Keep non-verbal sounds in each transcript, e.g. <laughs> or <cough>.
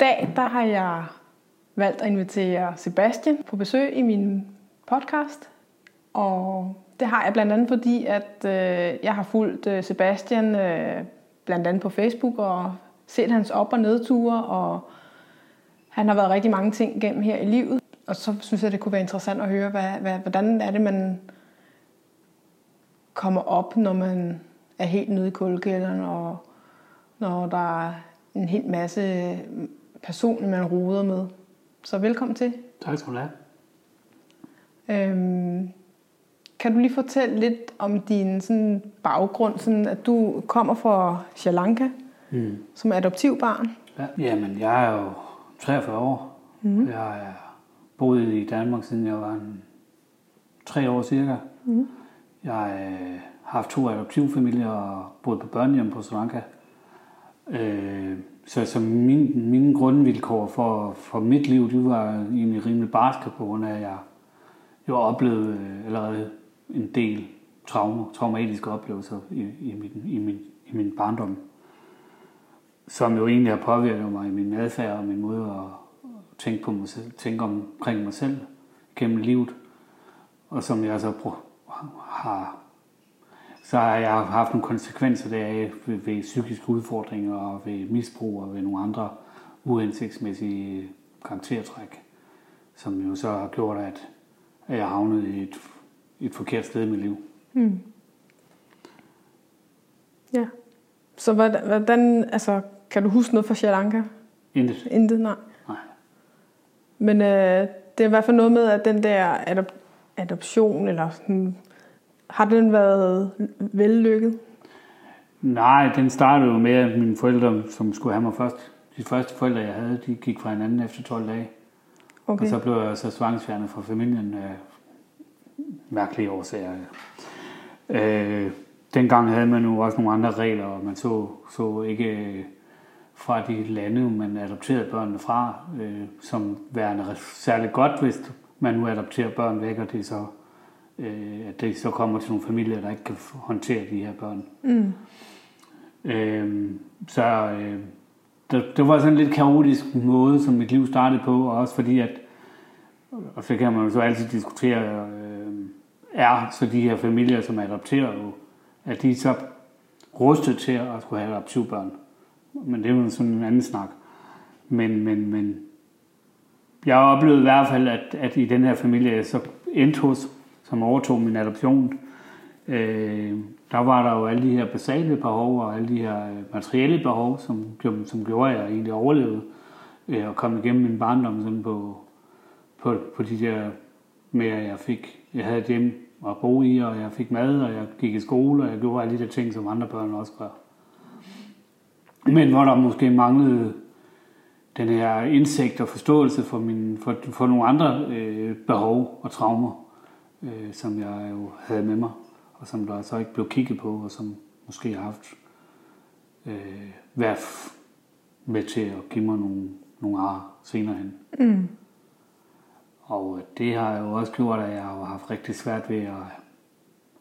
dag der har jeg valgt at invitere Sebastian på besøg i min podcast. Og det har jeg blandt andet fordi, at øh, jeg har fulgt øh, Sebastian øh, blandt andet på Facebook og set hans op- og nedture, og han har været rigtig mange ting gennem her i livet. Og så synes jeg, det kunne være interessant at høre, hvad, hvad, hvordan er det, man kommer op, når man er helt nede i kuldekælderen, og når der er en hel masse personer, man roder med. Så velkommen til. Tak skal du have. Øhm, kan du lige fortælle lidt om din sådan, baggrund, sådan at du kommer fra Sri Lanka Mm. som adoptivbarn? Ja. Jamen, jeg er jo 43 år. Mm. Jeg er boet i Danmark, siden jeg var en, tre år cirka. Mm. Jeg øh, har haft to adoptivfamilier og boet på børnehjem på Sri Lanka. Øh, så, så min, mine grundvilkår for, for mit liv, de var egentlig rimelig barske på grund af, at jeg jo oplevede øh, allerede en del traumer, traumatiske oplevelser i, i, min, i, min, i min barndom som jo egentlig har påvirket mig i min adfærd og min måde at tænke, på mig selv, tænke omkring mig selv gennem livet. Og som jeg så har, så har jeg haft nogle konsekvenser deraf ved, ved psykiske udfordringer og ved misbrug og ved nogle andre uhensigtsmæssige karaktertræk, som jo så har gjort, at jeg havnet i et, et forkert sted i mit liv. Mm. Ja. Så hvordan, hvordan, altså, kan du huske noget fra Sri Lanka? Intet. Intet, nej. Nej. Men øh, det er i hvert fald noget med, at den der adop- adoption, eller sådan, har den været vellykket? Nej, den startede jo med, at mine forældre, som skulle have mig først, de første forældre, jeg havde, de gik fra hinanden efter 12 dage. Okay. Og så blev jeg så tvangsfjernet fra familien af mærkelige årsager. Øh, dengang havde man jo også nogle andre regler, og man så, så ikke øh, fra de lande, man adopterede børnene fra, øh, som værende særligt godt, hvis man nu adopterer børn væk, og det så, øh, at det så kommer til nogle familier, der ikke kan håndtere de her børn. Mm. Øh, så øh, det, det var sådan en lidt kaotisk måde, som mit liv startede på, og også fordi, at, og så kan man jo så altid diskutere, øh, er så de her familier, som adopterer jo, at de er så rustet til at skulle have adoptivbørn. Men det er jo sådan en anden snak. Men, men, men jeg har oplevet i hvert fald, at, at i den her familie, jeg så endte hos, som overtog min adoption, øh, der var der jo alle de her basale behov og alle de her øh, materielle behov, som, som gjorde, at jeg egentlig overlevede øh, og kom igennem min barndom sådan på, på, på de der med, at jeg fik, jeg havde et hjem at bo i, og jeg fik mad, og jeg gik i skole, og jeg gjorde alle de der ting, som andre børn også gør. Men hvor der måske manglede den her indsigt og forståelse for, min, for, for nogle andre øh, behov og traumer, øh, som jeg jo havde med mig, og som der så ikke blev kigget på, og som måske har haft øh, været med til at give mig nogle, nogle ar senere hen. Mm. Og det har jo også gjort, at jeg har haft rigtig svært ved at,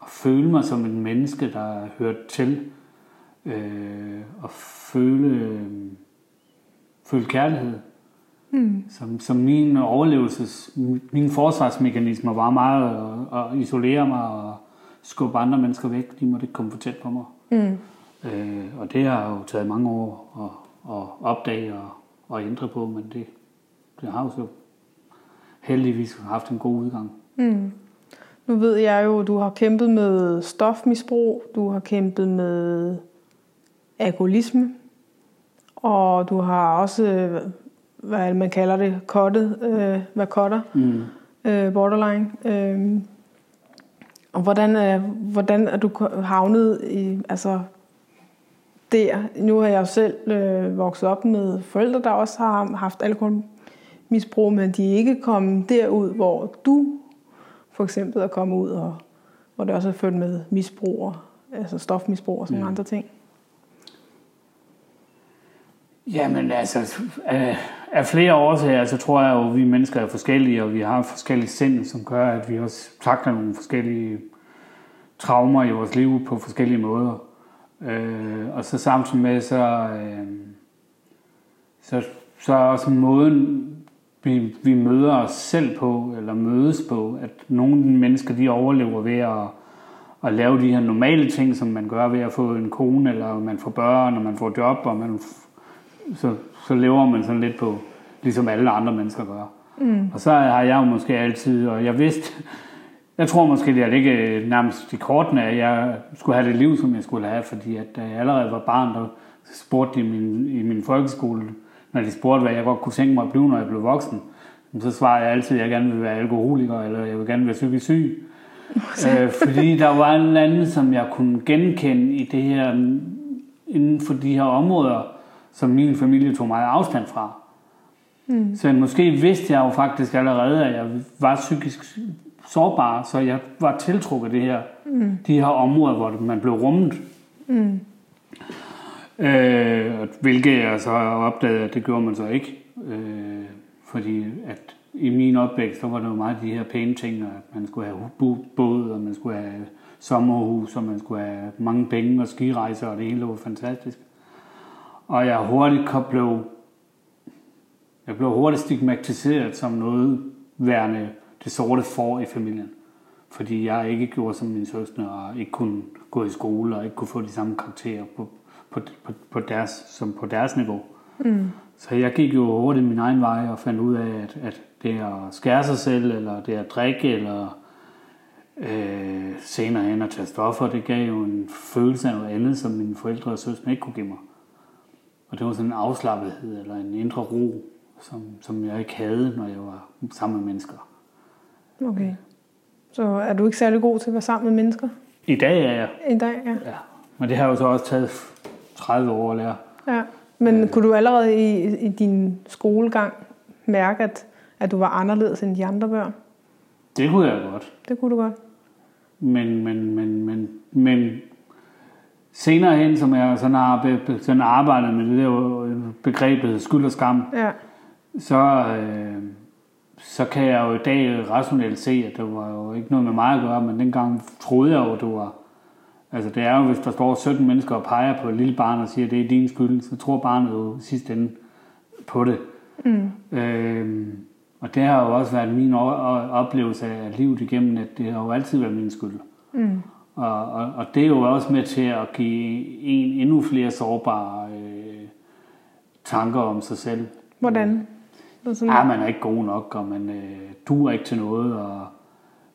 at føle mig som en menneske, der hørt til. Øh, og føle, øh, føle kærlighed. Mm. Som, som min overlevelses, mine forsvarsmekanismer var meget at, at isolere mig og skubbe andre mennesker væk. De måtte ikke komme for tæt på mig. Mm. Øh, og det har jo taget mange år at, at opdage og, og ændre på, men det, det har jo så heldigvis haft en god udgang. Mm. Nu ved jeg jo, at du har kæmpet med stofmisbrug, du har kæmpet med alkoholisme, og du har også, hvad man kalder det, kottet, øh, hvad kotter, Mm. øh, borderline. Øh, og hvordan er, hvordan er du havnet i, altså der? Nu har jeg jo selv øh, vokset op med forældre, der også har haft alkoholmisbrug, men de er ikke kommet derud, hvor du for eksempel er kommet ud, og hvor det også er født med misbrug, altså stofmisbrug og sådan Mm. andre ting. Jamen altså, af, af flere årsager, så tror jeg jo, at vi mennesker er forskellige, og vi har forskellige sind, som gør, at vi også takler nogle forskellige traumer i vores liv på forskellige måder. Øh, og så samtidig med, så, øh, så, så er også måden, vi, vi møder os selv på, eller mødes på, at nogle mennesker, de overlever ved at, at lave de her normale ting, som man gør ved at få en kone, eller man får børn, og man får job, og man, så, så lever man sådan lidt på, ligesom alle andre mennesker gør. Mm. Og så har jeg jo måske altid, og jeg vidste, jeg tror måske, det er ikke nærmest i kortene, at jeg skulle have det liv, som jeg skulle have, fordi at da jeg allerede var barn, der spurgte de i min, i min folkeskole, når de spurgte, hvad jeg godt kunne tænke mig at blive, når jeg blev voksen, så svarede jeg altid, at jeg gerne vil være alkoholiker, eller jeg vil gerne være psykisk syg. <laughs> øh, fordi der var en eller anden, som jeg kunne genkende i det her, inden for de her områder, som min familie tog meget afstand fra. Mm. Så måske vidste jeg jo faktisk allerede, at jeg var psykisk sårbar, så jeg var tiltrukket det her, mm. de her områder, hvor man blev rummet. Mm. Øh, hvilket jeg så opdagede, at det gjorde man så ikke. Øh, fordi at i min opvækst, så var der jo meget de her pæne ting, at man skulle have båd, og man skulle have sommerhus, og man skulle have mange penge og skirejser, og det hele var fantastisk. Og jeg hurtigt blev, jeg blev hurtigt stigmatiseret som noget værende det sorte for i familien. Fordi jeg ikke gjorde som min søskende, og ikke kunne gå i skole, og ikke kunne få de samme karakterer på, på, på, på deres, som på deres niveau. Mm. Så jeg gik jo hurtigt min egen vej og fandt ud af, at, at det at skære sig selv, eller det at drikke, eller øh, senere hen at tage stoffer, det gav jo en følelse af noget andet, som mine forældre og søstre ikke kunne give mig. Og det var sådan en afslappethed, eller en indre ro, som, som jeg ikke havde, når jeg var sammen med mennesker. Okay. Så er du ikke særlig god til at være sammen med mennesker? I dag er jeg. I dag, ja. ja. Men det har jo så også taget 30 år at lære. Ja. Men kunne du allerede i, i din skolegang mærke, at, at du var anderledes end de andre børn? Det kunne jeg godt. Det kunne du godt. Men, men, men, men, men senere hen, som jeg sådan har sådan arbejdet med det der begrebet skyld og skam, ja. så, øh, så kan jeg jo i dag rationelt se, at det var jo ikke noget med mig at gøre, men dengang troede jeg jo, at det var Altså det er jo, hvis der står 17 mennesker og peger på et lille barn og siger, at det er din skyld, så tror barnet jo sidst ende på det. Mm. Øhm, og det har jo også været min oplevelse af livet igennem, at det har jo altid været min skyld. Mm. Og, og, og det er jo også med til at give en endnu flere sårbare øh, tanker om sig selv. Hvordan? Sådan... Ja, man er ikke god nok, og man øh, duer ikke til noget, og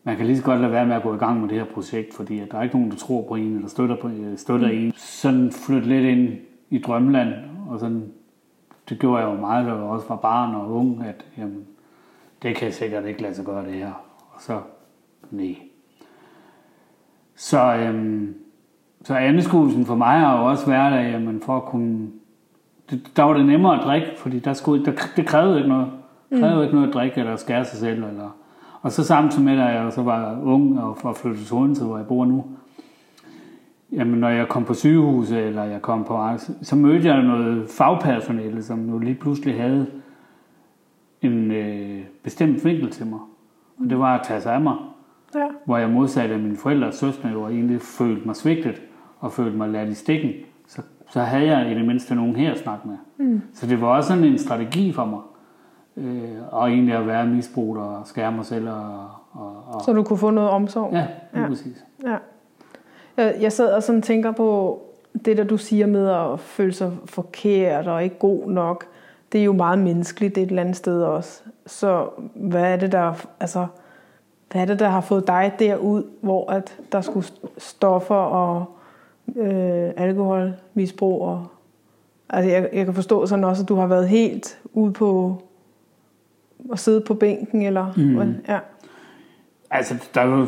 man kan lige så godt lade være med at gå i gang med det her projekt, fordi at der er ikke nogen, der tror på en, eller støtter, på, øh, støtter mm. en. Sådan flytte lidt ind i drømmeland, og sådan, det gjorde jeg jo meget, da jeg også var barn og ung, at jamen, det kan jeg sikkert ikke lade sig gøre det her. Og så, nej. Så, øhm, så andeskuelsen for mig har jo også været, at jamen, for at kunne... Det, der var det nemmere at drikke, fordi der skulle, der, det krævede ikke noget. Det krævede mm. ikke noget at drikke, eller skære sig selv, eller og så samtidig med, at jeg så var ung og var flyttet til Odense, hvor jeg bor nu, jamen når jeg kom på sygehuset, eller jeg kom på så mødte jeg noget fagpersonale, som jo lige pludselig havde en øh, bestemt vinkel til mig. Og det var at tage sig af mig. Ja. Hvor jeg modsatte mine forældre og søstre jo egentlig følte mig svigtet, og følte mig ladt i stikken. Så, så havde jeg i det mindste nogen her at snakke med. Mm. Så det var også sådan en strategi for mig øh, og egentlig at være misbrugt og skære mig selv. Og, og, og så du kunne få noget omsorg? Ja, ja. præcis. Ja. Jeg, jeg sad og sådan tænker på det, der du siger med at føle sig forkert og ikke god nok. Det er jo meget menneskeligt det et eller andet sted også. Så hvad er det, der, altså, hvad er det, der har fået dig derud, hvor at der skulle stoffer og øh, alkoholmisbrug og Altså jeg, jeg kan forstå sådan også, at du har været helt ude på at sidde på bænken? Eller, mm. ja. Altså, der er, jo,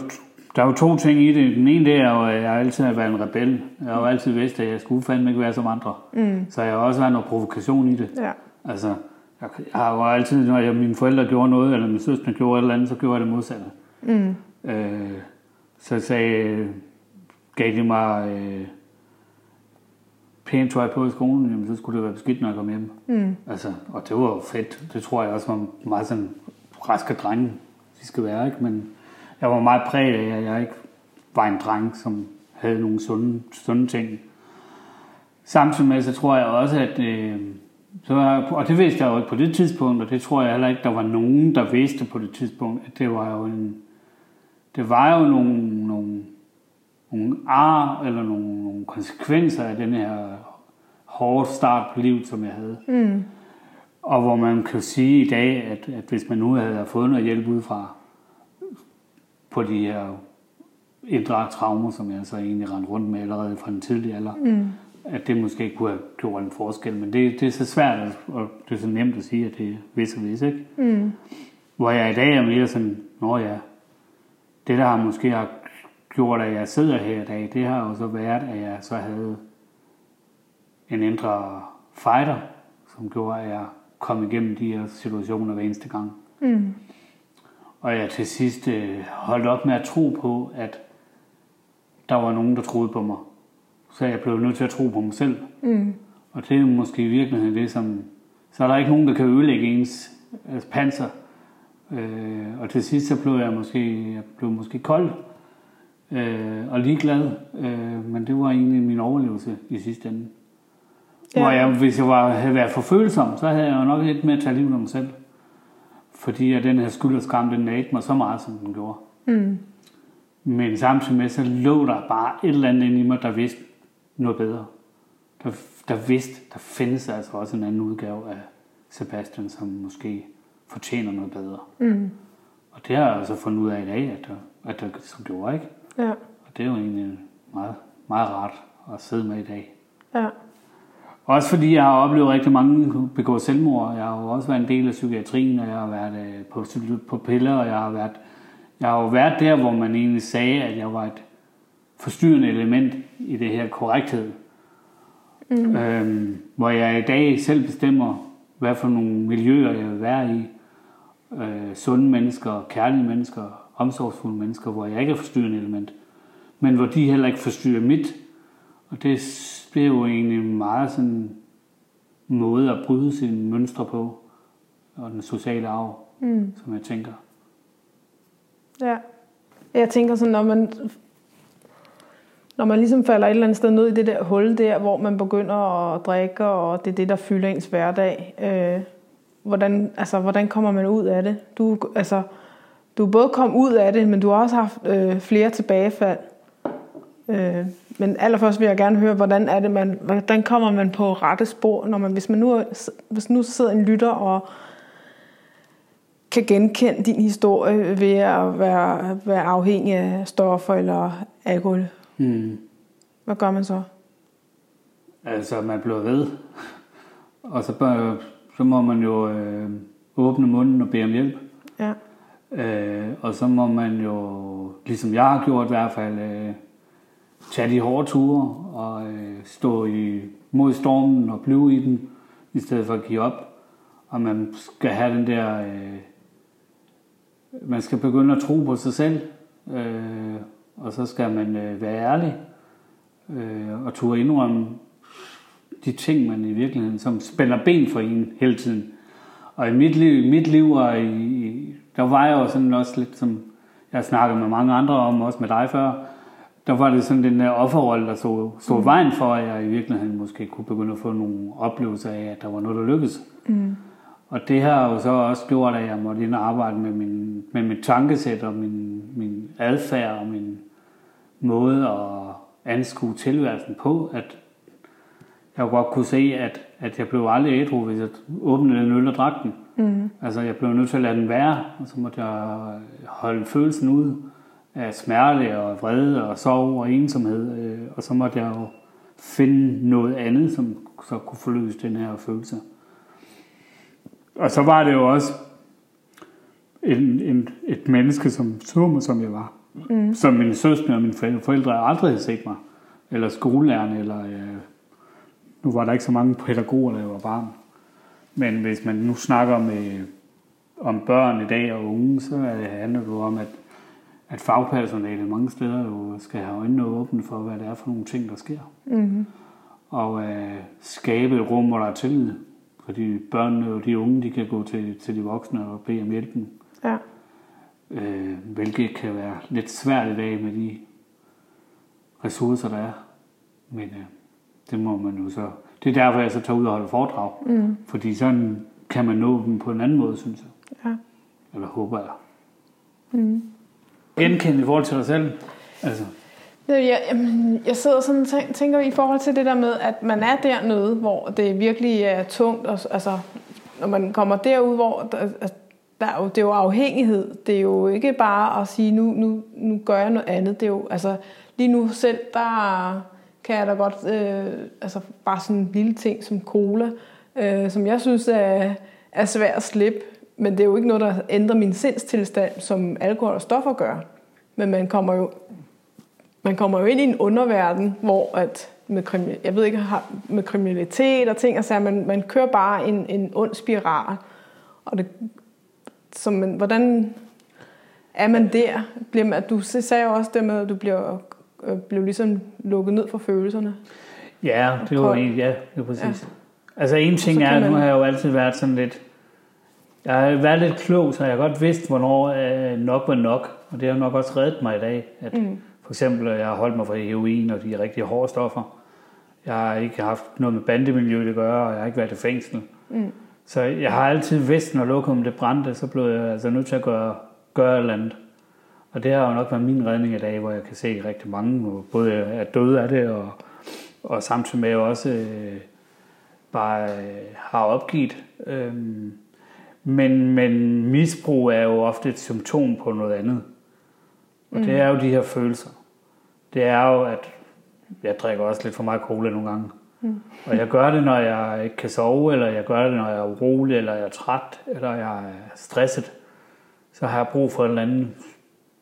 der er jo to ting i det. Den ene det er jo, at jeg altid har været en rebel. Jeg har jo altid vidst, at jeg skulle fandme ikke være som andre. Mm. Så jeg har også været noget provokation i det. Ja. Altså, jeg, jeg har jo altid, når jeg, mine forældre gjorde noget, eller min søster gjorde et eller andet, så gjorde jeg det modsatte. Mm. Øh, så sagde, gav de mig øh, pænt tøj på i skolen, jamen, så skulle det være beskidt, når jeg kom hjem. Mm. Altså, og det var jo fedt. Det tror jeg også var meget sådan raske drenge, de skal være, ikke? Men jeg var meget præget af, at jeg ikke var en dreng, som havde nogle sunde, sunde ting. Samtidig med, så tror jeg også, at øh, så, og det vidste jeg jo ikke på det tidspunkt, og det tror jeg heller ikke, der var nogen, der vidste på det tidspunkt, at det var jo en, det var jo nogle, nogle, nogle ar eller nogle, nogle konsekvenser af den her hårde start på livet, som jeg havde. Mm. Og hvor man kan sige i dag, at, at hvis man nu havde fået noget hjælp udefra på de her indre traumer, som jeg så egentlig rendte rundt med allerede fra den tidlige alder, Mm. at det måske kunne have gjort en forskel. Men det, det er så svært, at- og det er så nemt at sige, at det er vis og vis, ikke? Mm. Hvor jeg i dag er mere sådan, nå ja, det der har måske har gjort, at jeg sidder her i dag, det har jo så været, at jeg så havde en indre fighter, som gjorde, at jeg kom igennem de her situationer hver eneste gang. Mm. Og jeg til sidst øh, holdt op med at tro på, at der var nogen, der troede på mig. Så jeg blev nødt til at tro på mig selv. Mm. Og det er måske i virkeligheden det, som... Så er der ikke nogen, der kan ødelægge ens øh, panser. Øh, og til sidst så blev jeg måske, jeg blev måske kold øh, og ligeglad. Øh, men det var egentlig min overlevelse i sidste ende. Ja. Hvor jeg, hvis jeg var, havde været for følsom, så havde jeg jo nok lidt mere at tage livet af mig selv. Fordi at den her skyld og skam, den nagte mig så meget, som den gjorde. Mm. Men samtidig med, så lå der bare et eller andet inde i mig, der vidste noget bedre. Der, der vidste, der findes altså også en anden udgave af Sebastian, som måske fortjener noget bedre. Mm. Og det har jeg altså fundet ud af i dag, at der, at der som var, ikke? Ja. Og det er jo egentlig meget, meget rart at sidde med i dag. Ja. Også fordi jeg har oplevet rigtig mange begå selvmord. Jeg har jo også været en del af psykiatrien, og jeg har været øh, på, på piller, og jeg har været jeg har jo været der, hvor man egentlig sagde, at jeg var et forstyrrende element i det her korrekthed. Mm. Øhm, hvor jeg i dag selv bestemmer, hvad for nogle miljøer jeg vil være i. Øh, sunde mennesker, kærlige mennesker, omsorgsfulde mennesker, hvor jeg ikke er forstyrrende element. Men hvor de heller ikke forstyrrer mit. Og det bliver jo egentlig en meget sådan måde at bryde sine mønstre på. Og den sociale arv, Mm. som jeg tænker. Ja. Jeg tænker sådan, når man, når man ligesom falder et eller andet sted ned i det der hul der, hvor man begynder at drikke, og det er det, der fylder ens hverdag. Øh, hvordan, altså, hvordan kommer man ud af det? Du, altså, du er både kommet ud af det, men du har også haft øh, flere tilbagefald. Øh, men allerførst vil jeg gerne høre, hvordan er det, man, hvordan kommer man på rette spor, når man, hvis man nu, hvis nu sidder en lytter og kan genkende din historie ved at være, være afhængig af stoffer eller alkohol. Hmm. Hvad gør man så? Altså, man bliver ved. Og så, så må man jo øh, åbne munden og bede om hjælp. Ja. Øh, og så må man jo, ligesom jeg har gjort i hvert fald, øh, tage de hårde ture og øh, stå i, mod stormen og blive i den, i stedet for at give op. Og man skal have den der... Øh, man skal begynde at tro på sig selv, øh, og så skal man øh, være ærlig øh, og turde indrømme de ting, man i virkeligheden, som spænder ben for en hele tiden. Og i mit liv, i mit liv og i, der var jeg jo sådan også lidt som, jeg snakkede med mange andre om, også med dig før, der var det sådan den der offerrolle, der så, så mm. vejen for, at jeg i virkeligheden måske kunne begynde at få nogle oplevelser af, at der var noget, der lykkedes. Mm. Og det har jo så også gjort, at jeg måtte ind og arbejde med min, med mit tankesæt og min, min adfærd og min måde at anskue tilværelsen på, at jeg godt kunne se, at, at jeg blev aldrig ædru, hvis jeg åbnede den øl og drak den. Mm. Altså, jeg blev nødt til at lade den være, og så måtte jeg holde følelsen ud af smerte og vrede og sorg og ensomhed, øh, og så måtte jeg jo finde noget andet, som så kunne forløse den her følelse. Og så var det jo også en, en, et menneske, som så mig, som jeg var. Mm. Som mine søstre og mine forældre, forældre aldrig havde set mig. Eller skolelærerne, eller... Øh, nu var der ikke så mange pædagoger, da jeg var barn. Men hvis man nu snakker med, om børn i dag og unge, så er det, handler det jo om, at, at fagpersonalet mange steder jo skal have øjnene åbne for, hvad det er for nogle ting, der sker. Mm. Og øh, skabe et rum, hvor der er tillid. Fordi børnene og de unge, de kan gå til, til de voksne og bede om hjælpen. Ja. Øh, hvilket kan være lidt svært i dag med de ressourcer, der er. Men øh, det må man jo så... Det er derfor, jeg så tager ud og holder foredrag. Mm. Fordi sådan kan man nå dem på en anden måde, synes jeg. Ja. Eller håber jeg. Mm. Genkendt i forhold til dig selv. Altså, Jeg, jeg, sidder sådan og tænk- tænker i forhold til det der med, at man er dernede, hvor det virkelig er tungt. Og, altså, når man kommer derud, hvor der, altså, der er jo, det er jo afhængighed. Det er jo ikke bare at sige, nu, nu, nu gør jeg noget andet. Det er jo, altså, lige nu selv, der kan jeg da godt, øh, altså bare sådan en lille ting som cola, øh, som jeg synes er, er svært at slippe. Men det er jo ikke noget, der ændrer min sindstilstand, som alkohol og stoffer gør. Men man kommer jo man kommer jo ind i en underverden, hvor at med, krimi- jeg ved ikke, med kriminalitet og ting, altså man, man kører bare en, en ond spiral. Og det, så man, hvordan er man der? Bliver man, du sagde jo også det med, at du bliver, øh, bliver ligesom lukket ned for følelserne. Ja, det var en, ja, det var præcis. Ja. Altså en ting er, at nu man- har jeg jo altid været sådan lidt, jeg har været lidt klog, så jeg har godt vidst, hvornår øh, nok var nok. Og det har nok også reddet mig i dag. At mm. For eksempel, at jeg har holdt mig fra heroin og de rigtig hårde stoffer. Jeg har ikke haft noget med bandemiljøet at gøre, og jeg har ikke været i fængsel. Mm. Så jeg har altid vidst, når lokummet det brændte, så blev jeg altså nødt til at gøre, gøre et eller andet. Og det har jo nok været min redning i dag, hvor jeg kan se rigtig mange, både er døde af det, og, og samtidig med også øh, bare øh, har opgivet. Øhm, men, men misbrug er jo ofte et symptom på noget andet. Og det er jo de her følelser. Det er jo, at jeg drikker også lidt for meget cola nogle gange. Mm. Og jeg gør det, når jeg ikke kan sove, eller jeg gør det, når jeg er urolig, eller jeg er træt, eller jeg er stresset. Så har jeg brug for et eller andet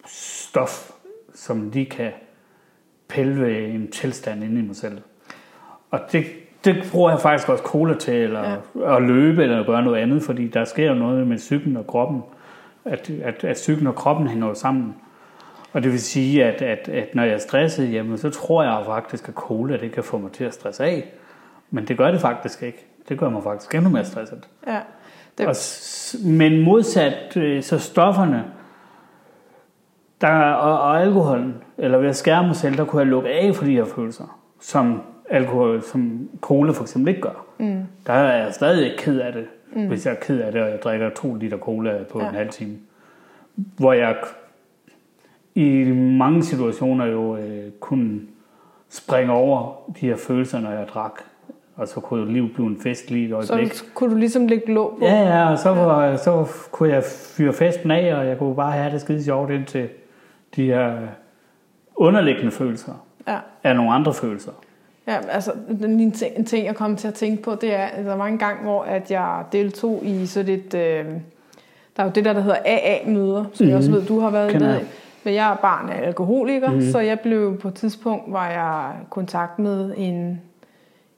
stof, som lige kan pille ved en tilstand inde i mig selv. Og det, det bruger jeg faktisk også cola til, eller ja. at løbe, eller at gøre noget andet, fordi der sker jo noget med psyken og kroppen. At, at, at psyken og kroppen hænger jo sammen. Og det vil sige, at, at, at når jeg er stresset, jamen, så tror jeg faktisk, at cola det kan få mig til at stresse af. Men det gør det faktisk ikke. Det gør mig faktisk endnu mere stresset. Ja. Det... Og, men modsat, øh, så stofferne, der, og, og alkoholen, eller ved at skære mig selv, der kunne jeg lukke af for de her følelser, som alkohol, som cola for eksempel ikke gør. Mm. Der er jeg stadig ikke ked af det, mm. hvis jeg er ked af det, og jeg drikker to liter cola på ja. Ja. en halv time. Hvor jeg i mange situationer jo øh, kunne springe over de her følelser, når jeg drak. Og så kunne livet blive en fest lige et øjeblik. Så kunne du ligesom lægge låg på. Ja, ja, og så, var, så kunne jeg fyre festen af, og jeg kunne bare have det skide sjovt indtil de her underliggende følelser ja. er nogle andre følelser. Ja, altså en ting, en ting, jeg kom til at tænke på, det er, at der var en gang, hvor at jeg deltog i sådan et, øh, der er jo det der, der hedder AA-møder, som mm. jeg også ved, du har været med jeg. i. Men jeg er barn af alkoholiker, mm. så jeg blev på et tidspunkt, var jeg kontakt med en,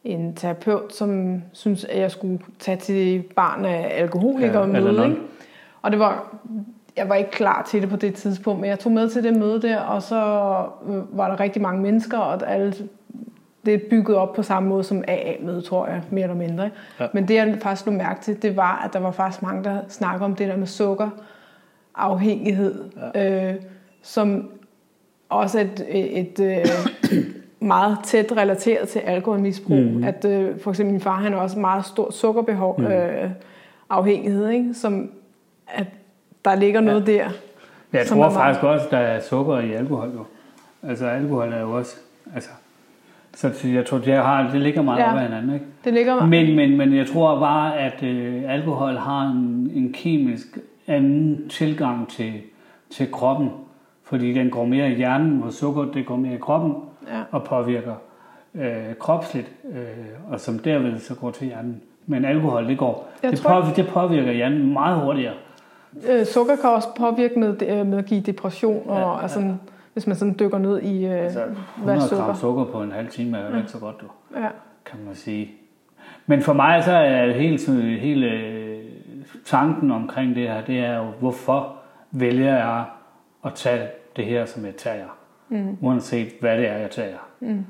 en terapeut, som synes at jeg skulle tage til barn af alkoholikere Ja, møde. Ikke? Og det var, jeg var ikke klar til det på det tidspunkt, men jeg tog med til det møde der, og så øh, var der rigtig mange mennesker, og alle det er bygget op på samme måde som AA-møde, tror jeg, mere eller mindre. Ja. Men det, jeg faktisk lå mærke til, det var, at der var faktisk mange, der snakker om det der med sukkerafhængighed, ja. øh, som også et, et, et øh, <coughs> meget tæt relateret til alkoholmisbrug. Mm. At øh, for eksempel min far, han har også meget stor sukkerbehov, mm. øh, afhængighed, ikke? som at der ligger noget der. Jeg tror er meget- faktisk også, der er sukker i alkohol. Jo. Altså alkohol er jo også... Altså, så jeg tror, det, har, det ligger meget ja. Ja. op ad hinanden. Ikke? Det ligger Men, men, men jeg tror bare, at øh, alkohol har en, en kemisk anden tilgang til, til kroppen. Fordi den går mere i hjernen, hvor sukker det går mere i kroppen Ja. og påvirker øh, kropsligt, øh, og som derved så går til hjernen. Men alkohol, det går. Jeg Det, tror påvirker, det påvirker hjernen meget hurtigere. Øh, sukker kan også påvirke med, øh, med at give depression, og Ja, ja, hvis man sådan dykker ned i, øh, Altså, hvad 100 sukker. gram sukker på en halv time er jo ikke så godt, du, Ja. kan man sige. Men for mig så er hele, hele øh, tanken omkring det her, det er jo, hvorfor vælger jeg at tage det her, som jeg tager? Mm. Uanset hvad det er, jeg tager. Mm.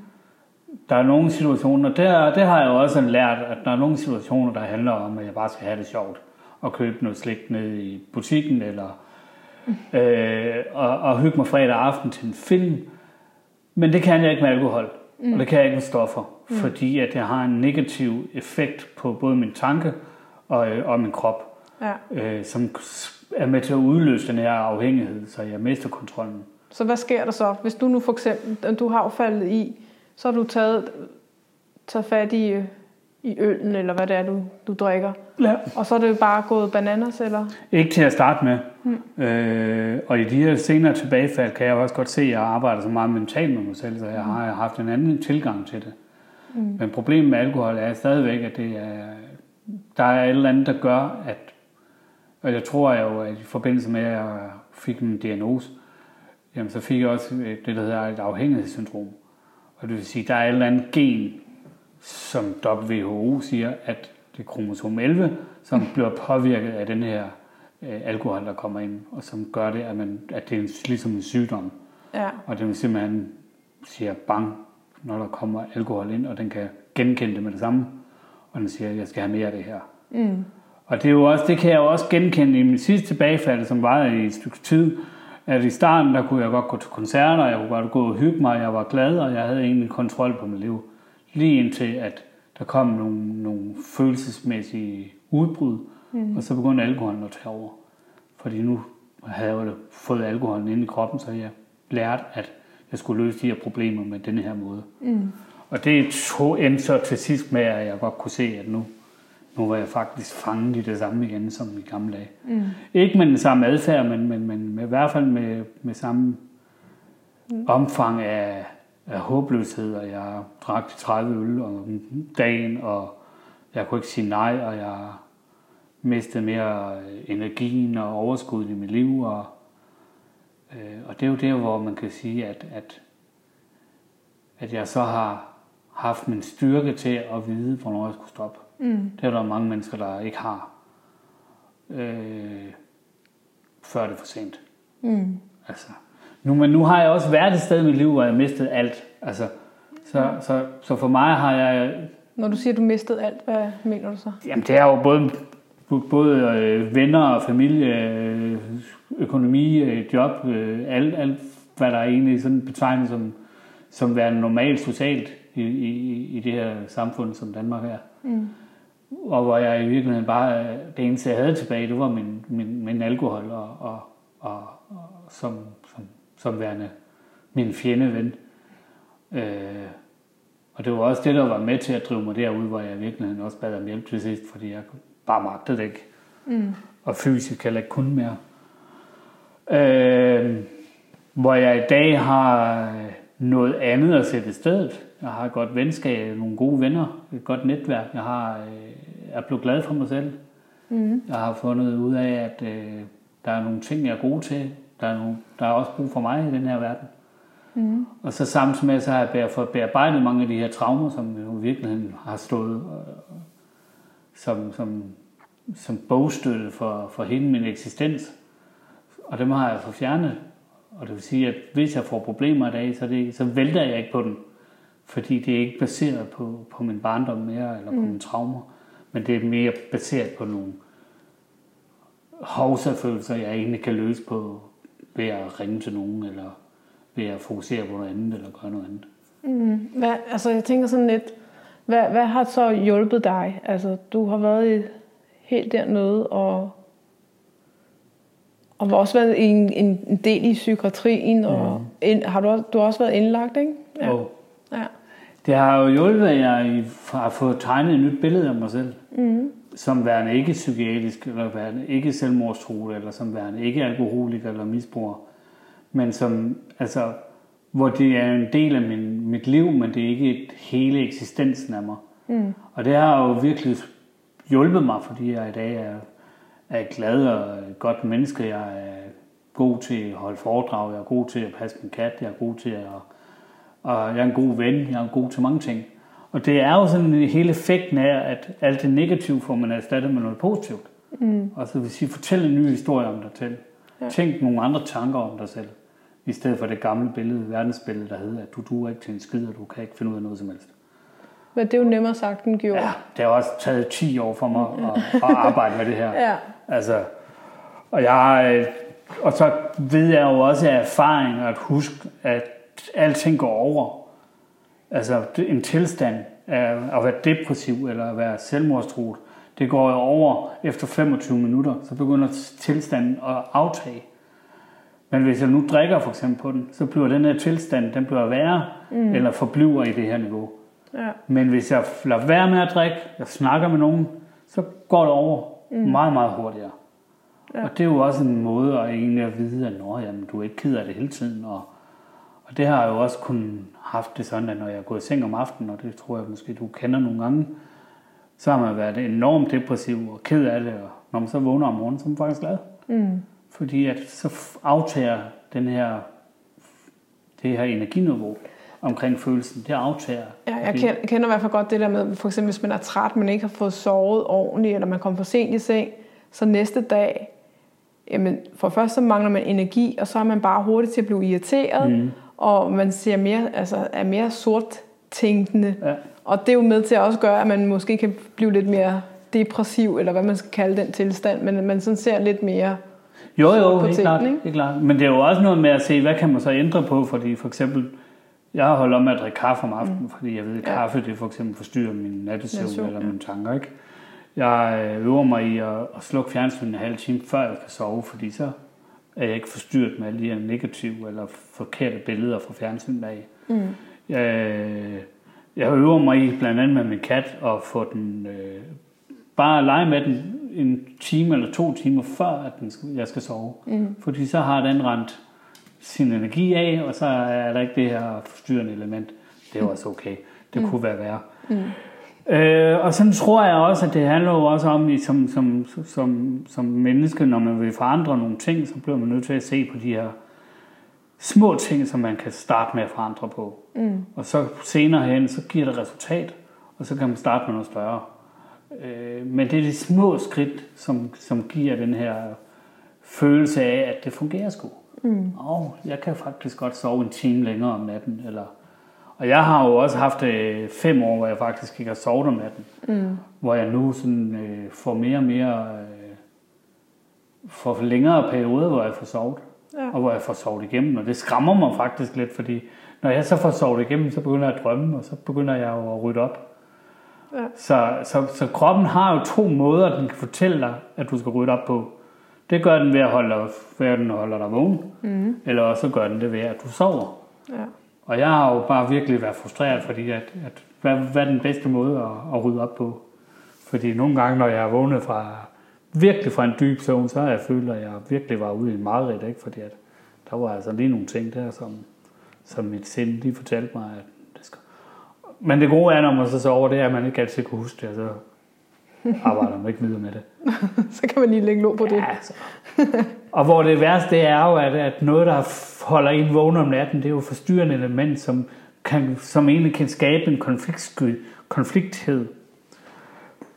Der er nogle situationer, der, det har jeg jo også lært, at der er nogle situationer, der handler om, at jeg bare skal have det sjovt. Og købe noget slik ned i butikken, eller øh, og, og hygge mig fredag aften til en film. Men det kan jeg ikke med alkohol, mm. og det kan jeg ikke med stoffer. mm. fordi at det har en negativ effekt på både min tanke og, øh, og min krop, Ja. øh, som er med til at udløse den her afhængighed, så jeg mister kontrollen. Så hvad sker der så? Hvis du nu for eksempel, du har faldet i, så har du taget, taget fat i, øh, i øllen, eller hvad det er, du, du drikker. Ja. Og så er det jo bare gået bananas, eller? Ikke til at starte med. Mm. Øh, og i de her senere tilbagefald kan jeg også godt se, at jeg arbejder så meget mentalt med mig selv, så jeg har haft en anden tilgang til det. Mm. Men problemet med alkohol er stadigvæk, at det er, der er et eller andet, der gør, at og jeg tror jo, at i forbindelse med, at jeg fik en diagnose, jamen så fik jeg også det, der hedder et afhængighedssyndrom. Og det vil sige, der er et eller andet gen, som WHO siger, at det er kromosom 11, som bliver påvirket af den her øh, alkohol, der kommer ind, og som gør det, at, man, at det er en, ligesom en sygdom. Ja. Og den simpelthen siger bang, når der kommer alkohol ind, og den kan genkende det med det samme, og den siger, jeg skal have mere af det her. Mm. Og det, er jo også, det kan jeg jo også genkende i min sidste tilbagefald, som var i et stykke tid, at i starten, der kunne jeg godt gå til koncerter, jeg kunne godt gå og hygge mig, jeg var glad, og jeg havde egentlig kontrol på mit liv. Lige indtil, at der kom nogle, nogle følelsesmæssige udbrud, mm. og så begyndte alkoholen at tage over. Fordi nu havde jeg jo fået alkoholen ind i kroppen, så jeg lærte, at jeg skulle løse de her problemer med denne her måde. Mm. Og det tog endte så til sidst med, at jeg godt kunne se, at nu, nu var jeg faktisk fanget i det samme igen som i gamle dage. Mm. Ikke med den samme adfærd, men, men, men med, i hvert fald med, med samme mm. omfang af, af håbløshed, og jeg drak de 30 øl om dagen, og jeg kunne ikke sige nej, og jeg mistede mere energien og overskuddet i mit liv, og, øh, og det er jo der, hvor man kan sige, at, at, at jeg så har haft min styrke til at vide, hvornår jeg skulle stoppe. Mm. Det er der mange mennesker, der ikke har, øh, før det er for sent. Mm. Altså, nu, men nu har jeg også været et sted i mit liv, hvor jeg mistede alt. Altså, så, så, så for mig har jeg... Når du siger, at du mistede alt, hvad mener du så? Jamen, det er jo både, både øh, venner og familie, øh, økonomi, øh, job, øh, alt, alt, hvad der er egentlig sådan betegnet som, som værende normalt socialt i, i, i det her samfund, som Danmark er. Mm. Og hvor jeg i virkeligheden bare, det eneste jeg havde tilbage, det var min, min, min alkohol og, og, og, og som, som, værende min fjende ven. Øh, og det var også det, der var med til at drive mig derud, hvor jeg i virkeligheden også bad om hjælp til sidst, fordi jeg bare magtede det ikke. Mm. Og fysisk heller ikke kunne mere. Øh, hvor jeg i dag har noget andet at sætte i stedet. Jeg har et godt venskab, nogle gode venner, et godt netværk. Jeg har, øh, er blevet glad for mig selv. Mm. Jeg har fundet ud af, at øh, der er nogle ting, jeg er god til. Der er, nogle, der er også brug for mig i den her verden. Mm. Og så samtidig med, så har jeg bearbejdet mange af de her traumer, som jo i virkeligheden har stået øh, som, som, som bogstøtte for, for hele min eksistens. Og dem har jeg fået fjernet. Og det vil sige, at hvis jeg får problemer i dag, så, det, så vælter jeg ikke på den. Fordi det er ikke baseret på, på min barndom mere, eller på mm. mine traumer. Men det er mere baseret på nogle hovsafølelser, jeg egentlig kan løse på ved at ringe til nogen, eller ved at fokusere på noget andet, eller gøre noget andet. Mm. Hvad, altså jeg tænker sådan lidt, hvad, hvad har så hjulpet dig? Altså du har været i, helt dernede, og, og har også været en, en, en del i psykiatrien, og ind, har du, også- du har også været indlagt, ikke? Ja. Og ja. det har jo hjulpet, at jeg har fået tegnet et nyt billede af mig selv. Mm. Som værende ikke psykiatrisk, eller værende ikke selvmordstruet, eller som værende ikke alkoholiker eller misbruger, men som, altså, hvor det er en del af min, mit liv, men det er ikke et hele eksistensen af mig. Mm. Og det har jo virkelig hjulpet mig, fordi jeg i dag er, er glad og et godt menneske. Jeg er god til at holde foredrag, jeg er god til at passe min kat, jeg er god til at... Og jeg er en god ven, jeg er god til mange ting. Og det er jo sådan hele effekten af, at alt det negative får man erstattet med noget positivt. Mm. Og så vil sige, fortæl en ny historie om dig selv. Ja. Tænk nogle andre tanker om dig selv. I stedet for det gamle billede, verdensbillede, der hedder, at du duer ikke til en skid, og du kan ikke finde ud af noget som helst. Men det er jo nemmere sagt end gjort. Ja, det har også taget 10 år for mig at, at arbejde med det her. Ja. Altså, og jeg og så ved jeg jo også af erfaring at huske, at alting går over. Altså en tilstand af at være depressiv eller at være selvmordstruet, det går over efter 25 minutter, så begynder tilstanden at aftage. Men hvis jeg nu drikker for eksempel på den, så bliver den her tilstand, den bliver værre, mm. eller forbliver i det her niveau. Ja. Men hvis jeg lader være med at drikke, jeg snakker med nogen, så går det over mm. meget, meget hurtigere. Ja. Og det er jo også en måde at egentlig at vide, at Nå, jamen, du er ikke ked af det hele tiden. Og, og det har jeg jo også kun haft det sådan, at når jeg er gået i seng om aftenen, og det tror jeg måske, du kender nogle gange, så har man været enormt depressiv og ked af det, og når man så vågner om morgenen, så er man faktisk glad. Mm. Fordi at så aftager den her, det her energiniveau omkring følelsen, det aftager. Ja, jeg kender, kender i hvert fald godt det der med, for eksempel hvis man er træt, man ikke har fået sovet ordentligt, eller man kommer for sent i seng, så næste dag, jamen for først så mangler man energi, og så er man bare hurtig til at blive irriteret, mm. Og man ser mere, altså, er mere sort tænkende. Ja. Og det er jo med til at også gøre, at man måske kan blive lidt mere depressiv, eller hvad man skal kalde den tilstand, men man sådan ser lidt mere Jo, jo, helt klart, helt klart. Men det er jo også noget med at se, hvad kan man så ændre på, fordi for eksempel, jeg har holdt op med at drikke kaffe om aftenen, mm. fordi jeg ved, at Ja. kaffe det for eksempel forstyrrer min nattesøvn Nattesøvn, eller ja. mine tanker, ikke? Jeg øh, øver mig i at, at slukke fjernsynet en halv time, før jeg kan sove, fordi så er jeg ikke forstyrret med alle de her negative eller forkerte billeder fra fjernsynet af. Mm. Jeg, jeg øver mig i, blandt andet med min kat, at få den, øh, bare at lege med den en time eller to timer før, at den skal, jeg skal sove. Mm. Fordi så har den rent sin energi af, og så er der ikke det her forstyrrende element. Det er jo også okay. Det kunne være værre. Mm. Øh, og sådan tror jeg også, at det handler jo også om, i som, som, som, som menneske, når man vil forandre nogle ting, så bliver man nødt til at se på de her små ting, som man kan starte med at forandre på. Mm. Og så senere hen, så giver det resultat, og så kan man starte med noget større. Øh, men det er de små skridt, som, som giver den her følelse af, at det fungerer sgu. Mm. Og jeg kan faktisk godt sove en time længere om natten. Eller... Og jeg har jo også haft øh, fem år, hvor jeg faktisk ikke har sovet om natten. Mm. Hvor jeg nu sådan, øh, får mere og mere... Øh, får længere perioder, hvor jeg får sovet. Ja. Og hvor jeg får sovet igennem. Og det skræmmer mig faktisk lidt, fordi når jeg så får sovet igennem, så begynder jeg at drømme, og så begynder jeg jo at rydde op. Ja. Så, så, så kroppen har jo to måder, den kan fortælle dig, at du skal rydde op på. Det gør den ved at holde ved at den holder dig vågen, Mm. eller også gør den det ved, at du sover. Ja. Og jeg har jo bare virkelig været frustreret, fordi at, at hvad, hvad er den bedste måde at, at rydde op på? Fordi nogle gange, når jeg er vågnet fra virkelig fra en dyb søvn, så har jeg følt, at jeg virkelig var ude i en mareridt, ikke? Fordi at der var altså lige nogle ting der, som, som mit sind lige fortalte mig, at det skal... Men det gode er, når man så sover, det er, at man ikke altid kan huske det, og så <laughs> arbejder man ikke videre med det. Så kan man lige lægge låg på det. Ja, altså. Og hvor det værste det er jo, at, at noget, der holder en vågen om natten, det er jo forstyrrende element, som, kan, som egentlig kan skabe en konfliktsky, konflikthed.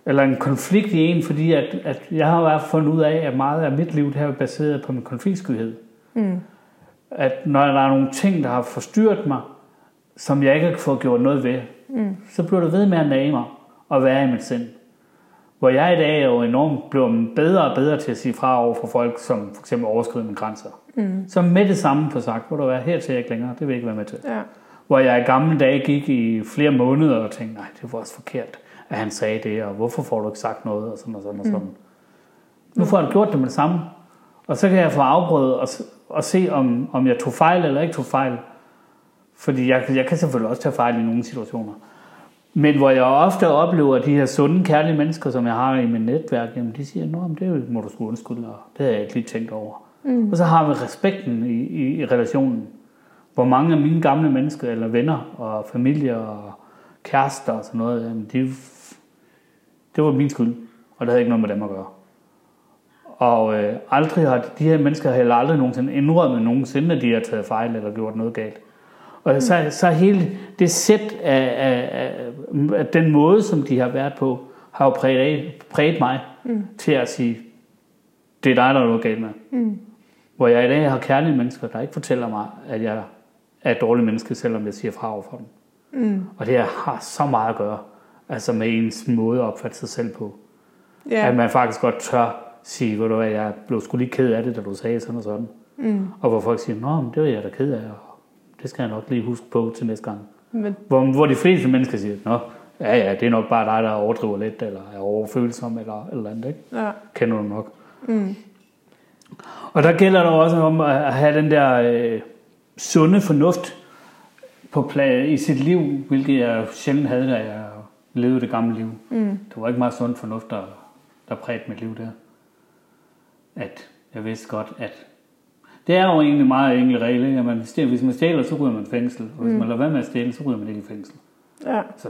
Eller en konflikt i en, fordi at, at jeg har i hvert fald fundet ud af, at meget af mit liv det her er baseret på min konfliktskyhed. Mm. At når der er nogle ting, der har forstyrret mig, som jeg ikke har fået gjort noget ved, Mm. så bliver det ved med at nage mig og være i mit sind. Hvor jeg i dag er jo enormt blevet bedre og bedre til at sige fra over for folk, som for eksempel overskrider mine grænser. Mm. Så med det samme på sagt, hvor du er her til jeg ikke længere, det vil jeg ikke være med til. Ja. Hvor jeg i gamle dage gik i flere måneder og tænkte, nej, det var også forkert, at han sagde det, og hvorfor får du ikke sagt noget, og sådan og sådan og sådan. Mm. Nu får jeg gjort det med det samme, og så kan jeg få afbrød og, og se, om, om jeg tog fejl eller ikke tog fejl. Fordi jeg, jeg kan selvfølgelig også tage fejl i nogle situationer. Men hvor jeg ofte oplever, at de her sunde, kærlige mennesker, som jeg har i mit netværk, jamen de siger, men det må du sgu undskylde, og det har jeg ikke lige tænkt over. Mm. Og så har vi respekten i, i, i relationen. Hvor mange af mine gamle mennesker, eller venner og familie og kærester og sådan noget, jamen de, det var min skyld, og det havde ikke noget med dem at gøre. Og øh, aldrig har de her mennesker heller aldrig nogensinde indrømmet nogensinde, at de har taget fejl eller gjort noget galt. Og så, så hele det sæt af, af, af, af den måde, som de har været på, har jo præget, præget mig Mm. til at sige, det er dig, der er noget galt med. Mm. Hvor jeg i dag har kærlige mennesker, der ikke fortæller mig, at jeg er et dårligt menneske, selvom jeg siger fra over for dem. Mm. Og det har så meget at gøre, altså med ens måde at opfatte sig selv på. Ja. At man faktisk godt tør sige, ved du hvad, jeg blev sgu lige ked af det, da du sagde sådan og sådan. Mm. Og hvor folk siger, nå, men det var jeg da ked af, det skal jeg nok lige huske på til næste gang. Men, Hvor, hvor de fleste mennesker siger, nå, ja, ja, det er nok bare dig, der overdriver lidt, eller er overfølsom, eller eller andet, ikke? Ja. Kender du nok. Mm. Og der gælder det også om at have den der øh, sunde fornuft på pla- i sit liv, hvilket jeg sjældent havde, da jeg levede det gamle liv. Mm. Det var ikke meget sund fornuft, der, der prægte mit liv der. At jeg vidste godt, at det er jo egentlig meget enkel regel, ikke? At man stjæler, hvis man stjæler, så ryger man fængsel. Og hvis mm. man lader være med at stjæle, så ryger man ikke i fængsel. Ja. Så,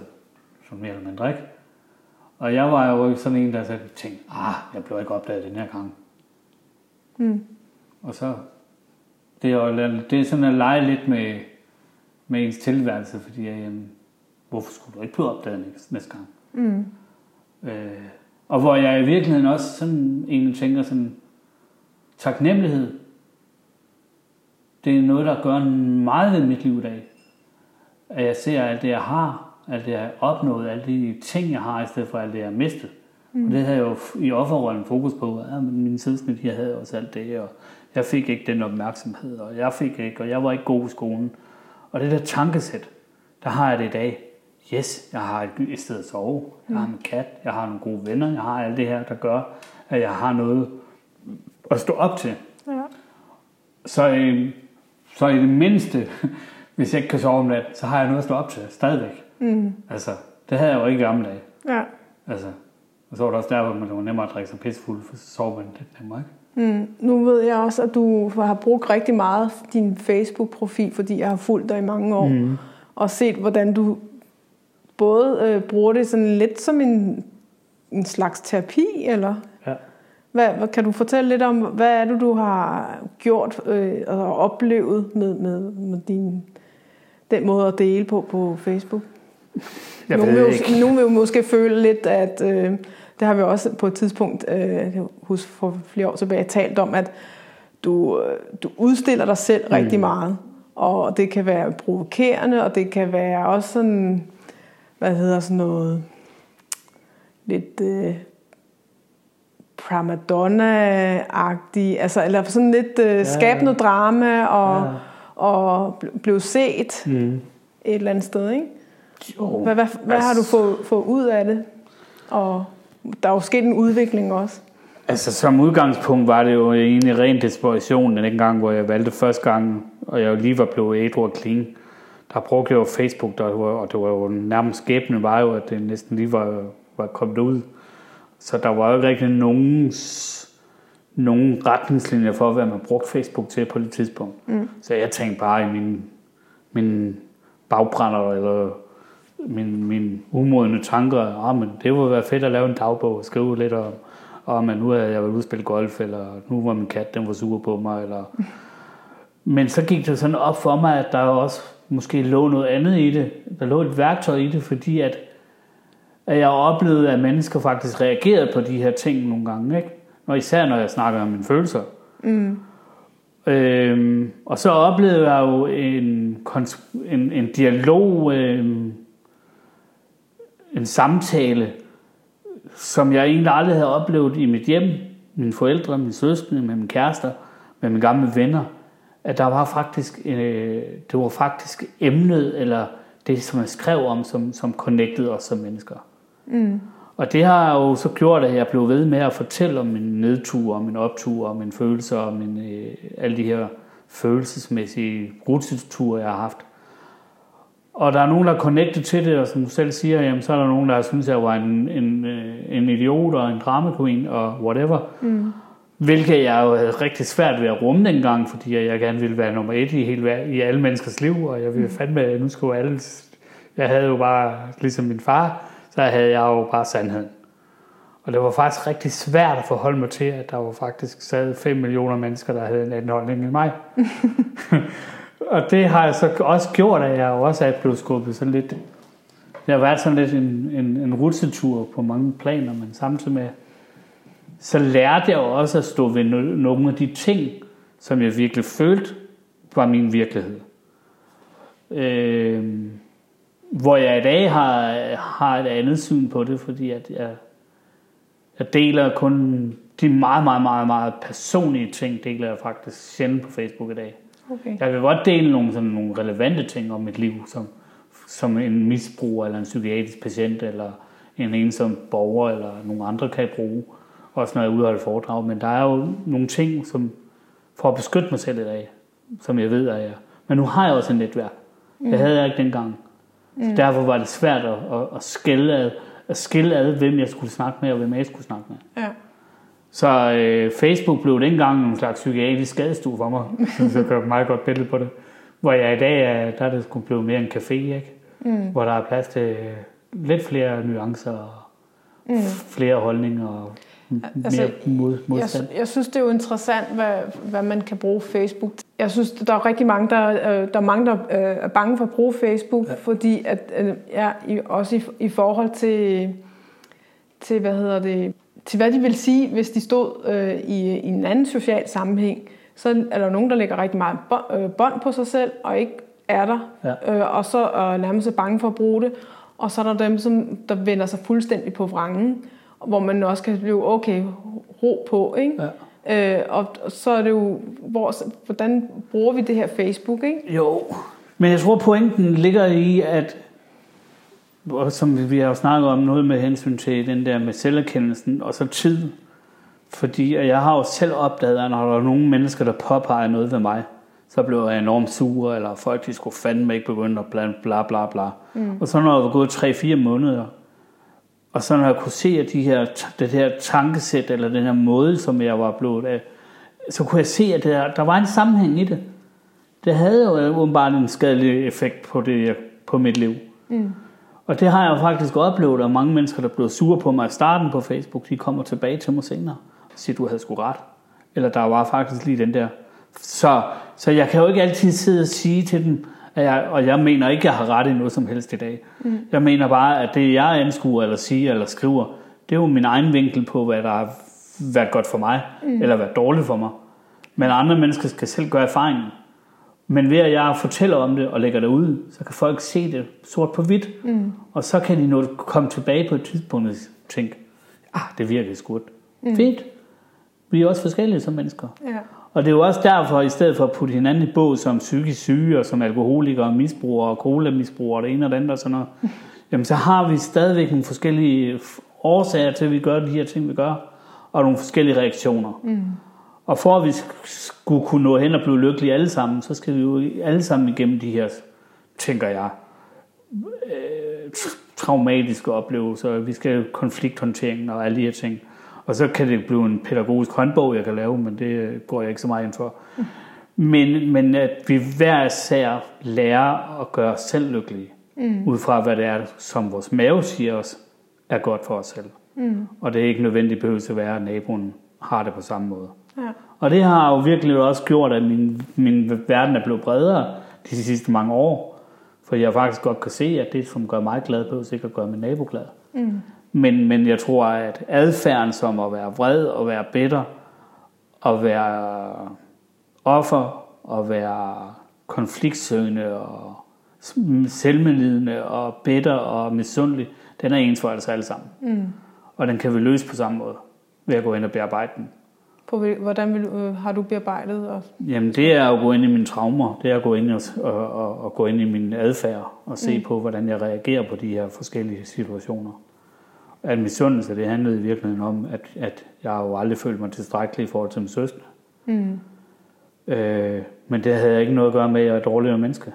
så mere eller mindre, ikke? Og jeg var jo sådan en, der sagde, tænkte, ah, jeg blev ikke opdaget den her gang. Mm. Og så, det er, jo, det er sådan at lege lidt med, med ens tilværelse, fordi jamen, hvorfor skulle du ikke blive opdaget næste, næste gang? Mm. Øh, og hvor jeg i virkeligheden også sådan egentlig tænker sådan, taknemmelighed, det er noget, der gør meget ved mit liv i dag. At jeg ser alt det, jeg har, alt det, jeg har opnået, alle de ting, jeg har, i stedet for alt det, jeg har mistet. Mm. Og det havde jeg jo i offerrollen fokus på. Ja, men mine søskende, de havde også alt det, og jeg fik ikke den opmærksomhed, og jeg fik ikke, og jeg var ikke god i skolen. Og det der tankesæt, der har jeg det i dag. Yes, jeg har et, et sted at sove, jeg har en kat, jeg har nogle gode venner, jeg har alt det her, der gør, at jeg har noget at stå op til. Ja. Så, øh, så i det mindste, <laughs> hvis jeg ikke kan sove om natten, så har jeg noget at stå op til, stadigvæk. Mm. Altså, det havde jeg jo ikke i gamle dage. Ja. Altså, og så var det også der, hvor man var nemmere at drikke sig pissefuld, for så sov man lidt nemmere, ikke? Mm. Nu ved jeg også, at du har brugt rigtig meget din Facebook-profil, fordi jeg har fulgt dig i mange år, mm. og set, hvordan du både øh, bruger det sådan lidt som en, en slags terapi, eller. Hvad, kan du fortælle lidt om, hvad er det, du har gjort øh, og oplevet med, med, med din, den måde at dele på på Facebook? Jeg nogle, ved vil ikke. nogle vil jo måske føle lidt, at øh, det har vi også på et tidspunkt, øh, hos for flere år tilbage, talt om, at du, øh, du udstiller dig selv mm. rigtig meget. Og det kan være provokerende, og det kan være også sådan, hvad hedder sådan noget, lidt øh, primadonna-agtig, altså, eller sådan lidt øh, skabe noget drama, og, Ja. og bl- blive set Mm. et eller andet sted, ikke? Jo, Hvad, hvad, hvad har du fået, fået ud af det? Og der er jo sket en udvikling også. Altså som udgangspunkt var det jo egentlig ren desperation den gang, hvor jeg valgte første gang, og jeg lige var blevet ædru og clean. Der brugte jeg jo Facebook, der og det var jo nærmest skæbne, var jo, at det næsten lige var, var kommet ud. Så der var jo ikke rigtig nogen, nogen retningslinjer for, hvad man brugte Facebook til på det tidspunkt. Mm. Så jeg tænkte bare i min, min bagbrænder, eller min, min umodne tanker, ah, men det ville være fedt at lave en dagbog og skrive lidt om, om at nu havde jeg været ude spille golf, eller nu var min kat, den var sur på mig, eller... Men så gik det sådan op for mig, at der også måske lå noget andet i det. Der lå et værktøj i det, fordi at, at jeg oplevede, at mennesker faktisk reagerede på de her ting nogle gange. Ikke? Og især når jeg snakker om mine følelser. Mm. Øhm, og så oplevede jeg jo en, en, en dialog, øhm, en samtale, som jeg egentlig aldrig havde oplevet i mit hjem, mine forældre, mine søskende, med mine kærester, med mine gamle venner, at der var faktisk, øh, det var faktisk emnet, eller det, som jeg skrev om, som, som connectede os som mennesker. Mm. Og det har jo så gjort, at jeg blev ved med at fortælle om min nedtur, om min optur, om mine følelser, om min, øh, alle de her følelsesmæssige ruteture, jeg har haft. Og der er nogen, der er connected til det, og som du selv siger, jamen, så er der nogen, der synes, at jeg var en, en, øh, en idiot og en drama queen og whatever. Mm. Hvilket jeg jo havde rigtig svært ved at rumme dengang, fordi jeg gerne ville være nummer et i, hele, i alle menneskers liv, og jeg ville fandme, at nu skulle alle... Jeg havde jo bare, ligesom min far, så havde jeg jo bare sandheden. Og det var faktisk rigtig svært at forholde mig til, at der var faktisk sad 5 millioner mennesker, der havde en anden holdning end mig. <laughs> og det har jeg så også gjort, at jeg også er blevet skubbet sådan lidt... Det har været sådan lidt en, en, en rutsjetur på mange planer, men samtidig med, så lærte jeg også at stå ved no- nogle af de ting, som jeg virkelig følte var min virkelighed. Øh, hvor jeg i dag har, har et andet syn på det, fordi at jeg, jeg deler kun de meget, meget, meget, meget personlige ting, deler jeg faktisk sjældent på Facebook i dag. Okay. Jeg vil godt dele nogle, sådan nogle relevante ting om mit liv, som som en misbruger, eller en psykiatrisk patient, eller en ensom borger, eller nogle andre kan bruge, også når jeg udholder foredrag. Men der er jo nogle ting, som for at beskytte mig selv i dag, som jeg ved, at jeg... Men nu har jeg også en netværk. Det havde jeg ikke dengang. Så derfor var det svært at, at, at skille ad, at skille ad, hvem jeg skulle snakke med, og hvem jeg ikke skulle snakke med. Ja. Så øh, Facebook blev dengang en slags psykiatrisk skadestue for mig. <laughs> Så jeg kan meget godt billede på det. Hvor jeg i dag er, der er det skulle blive mere en café, ikke? Mm. Hvor der er plads til lidt flere nuancer og mm. flere holdninger og Altså, mere mod, Jeg, modstand. jeg synes, det er jo interessant, hvad, hvad man kan bruge Facebook til. Jeg synes, der er rigtig mange, der, øh, der, er, mange, der øh, er bange for at bruge Facebook, ja. fordi at, øh, ja, i, også i, i forhold til, til, hvad hedder det, til hvad de vil sige, hvis de stod øh, i, i en anden social sammenhæng, så er der nogen, der lægger rigtig meget bånd, på sig selv, og ikke er der, Ja. øh, og så er nærmest bange for at bruge det. Og så er der dem, som der vender sig fuldstændig på vrangen, hvor man også kan blive, okay, ro på, ikke? Ja. Øh, og så er det jo, hvor, hvordan bruger vi det her Facebook, ikke? Jo, men jeg tror pointen ligger i, at og som vi har jo snakket om noget med hensyn til den der med selverkendelsen og så tid. Fordi jeg har jo selv opdaget, at når der er nogle mennesker, der påpeger noget ved mig, så blev jeg enormt sur, eller folk de skulle fandme ikke begynde at bla bla bla bla. Mm. Og så når jeg var gået 3-4 måneder, og så når jeg kunne se, at de her, det her tankesæt, eller den her måde, som jeg var blevet af, så kunne jeg se, at der, der var en sammenhæng i det. Det havde jo åbenbart en skadelig effekt på, det, på mit liv. Mm. Og det har jeg jo faktisk oplevet, at mange mennesker, der blev sure på mig i starten på Facebook, de kommer tilbage til mig senere og siger, du havde sgu ret. Eller der var faktisk lige den der. Så, så jeg kan jo ikke altid sidde og sige til dem, jeg, og jeg mener ikke, at jeg har ret i noget som helst i dag. Mm. Jeg mener bare, at det jeg anskuer, eller siger, eller skriver, det er jo min egen vinkel på, hvad der har været godt for mig, mm. eller været dårligt for mig. Men andre mennesker skal selv gøre erfaringen. Men ved at jeg fortæller om det og lægger det ud, så kan folk se det sort på hvidt. Mm. Og så kan de nå komme tilbage på et tidspunkt og tænke, ah, det virker sgu. Mm. Fedt. Vi er også forskellige som mennesker. Ja. Og det er jo også derfor, i stedet for at putte hinanden i båd som psykisk syge, og som alkoholikere, og misbrugere, og colamisbrugere, og det ene og det andet og sådan noget, <laughs> jamen så har vi stadigvæk nogle forskellige årsager til, at vi gør de her ting, vi gør, og nogle forskellige reaktioner. Mm. Og for at vi sk- skulle kunne nå hen og blive lykkelige alle sammen, så skal vi jo alle sammen igennem de her, tænker jeg, øh, tra- traumatiske oplevelser. Vi skal konflikthåndteringen og alle de her ting. Og så kan det blive en pædagogisk håndbog, jeg kan lave, men det går jeg ikke så meget ind for. Men, men at vi hver især lærer at gøre os selv lykkelige, mm. ud fra hvad det er, som vores mave siger os, er godt for os selv. Mm. Og det er ikke nødvendigt behøver at være, at naboen har det på samme måde. Ja. Og det har jo virkelig også gjort, at min, min verden er blevet bredere de sidste mange år. For jeg faktisk godt kan se, at det, som gør mig glad, behøver sikkert gøre min nabo glad. Mm. Men, men jeg tror, at adfærden som at være vred og være bitter, og være offer, og være konfliktsøgende og selvmedlidende og bitter og misundelig, den er ens for os alle sammen. Mm. Og den kan vi løse på samme måde, ved at gå ind og bearbejde den. På, hvordan vil, øh, har du bearbejdet? Og, Jamen det er at gå ind i mine traumer, det er at gå ind og, og, og, og gå ind i min adfærd og se mm. på, hvordan jeg reagerer på de her forskellige situationer. At misundelse, det handlede i virkeligheden om, at, at jeg jo aldrig følt mig tilstrækkelig i forhold til min søster. mm, Øh, men det havde ikke noget at gøre med, at jeg er et dårligere menneske.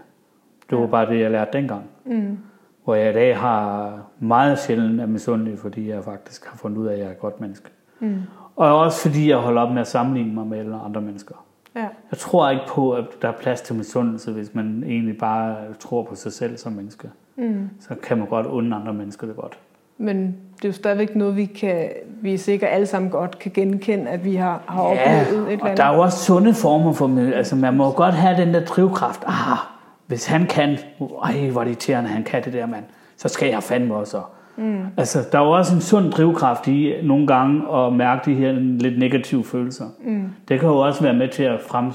Det var bare det, jeg lærte dengang. mm, Hvor jeg i dag har meget sjældent er misundelig, fordi jeg faktisk har fundet ud af, at jeg er et godt menneske. mm, Og også fordi jeg holder op med at sammenligne mig med andre mennesker. ja. Jeg tror ikke på, at der er plads til misundelse, hvis man egentlig bare tror på sig selv som menneske. Mm. Så kan man godt unde andre mennesker det godt. Men det er jo stadigvæk noget, vi, kan, vi er sikkert alle sammen godt kan genkende, at vi har, har oplevet et eller og andet. der er jo også sunde former for, altså man må godt have den der drivkraft. Ah, hvis han kan, ej hvor er det irriterende, han kan det der mand, så skal jeg fandme også. Mm. Altså, der er jo også en sund drivkraft i nogle gange at mærke de her lidt negative følelser. Mm. Det kan jo også være med til at frem,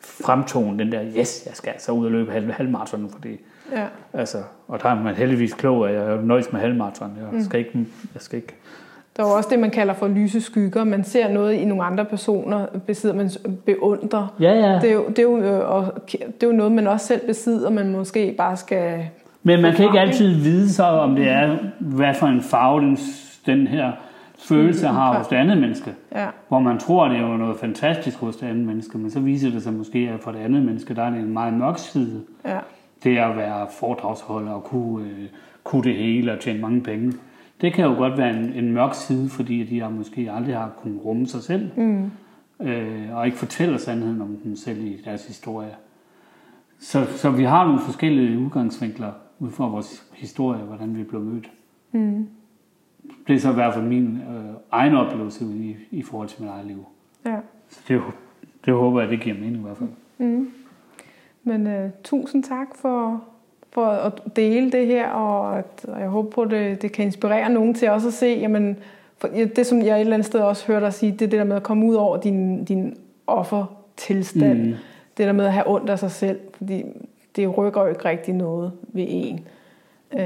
fremtone den der, yes, jeg skal altså ud og løbe halv, halvmarathon, fordi Ja. Altså, og der er man heldigvis klog, at jeg nøjes med halvmarathon. Jeg skal ikke, jeg skal ikke Der er jo også det, man kalder for lyse skygger. Man ser noget i nogle andre personer, besidder man beundrer. Ja, ja. Det er, jo, det, er jo, øh, og det er jo noget, man også selv besidder, man måske bare skal Men man kan ikke altid vide så, om det er, hvad for en farve den, den her følelse har hos det andet menneske. Ja, Hvor man tror, det er jo noget fantastisk hos det andet menneske, men så viser det sig måske, at for det andet menneske, der er det en meget mørk side. ja, Det at være foredragsholder og kunne, øh, kunne det hele og tjene mange penge. Det kan jo godt være en, en mørk side, fordi de har måske aldrig har kunnet rumme sig selv. mm, øh, og ikke fortæller sandheden om dem selv i deres historie. Så, så vi har nogle forskellige udgangsvinkler ud fra vores historie, hvordan vi blev mødt. mm, Det er så i hvert fald min øh, egen oplevelse i, i forhold til mit eget liv. ja. Så det, det håber jeg, det giver mening i hvert fald. Mm. Men uh, tusind tak for, for at dele det her, og, at, og jeg håber på, at det, det kan inspirere nogen til også at se, jamen, for det som jeg et eller andet sted også hørte dig sige, det er det der med at komme ud over din, din offertilstand. Mm. Det der med at have ondt af sig selv, fordi det rykker jo ikke rigtig noget ved en. Uh,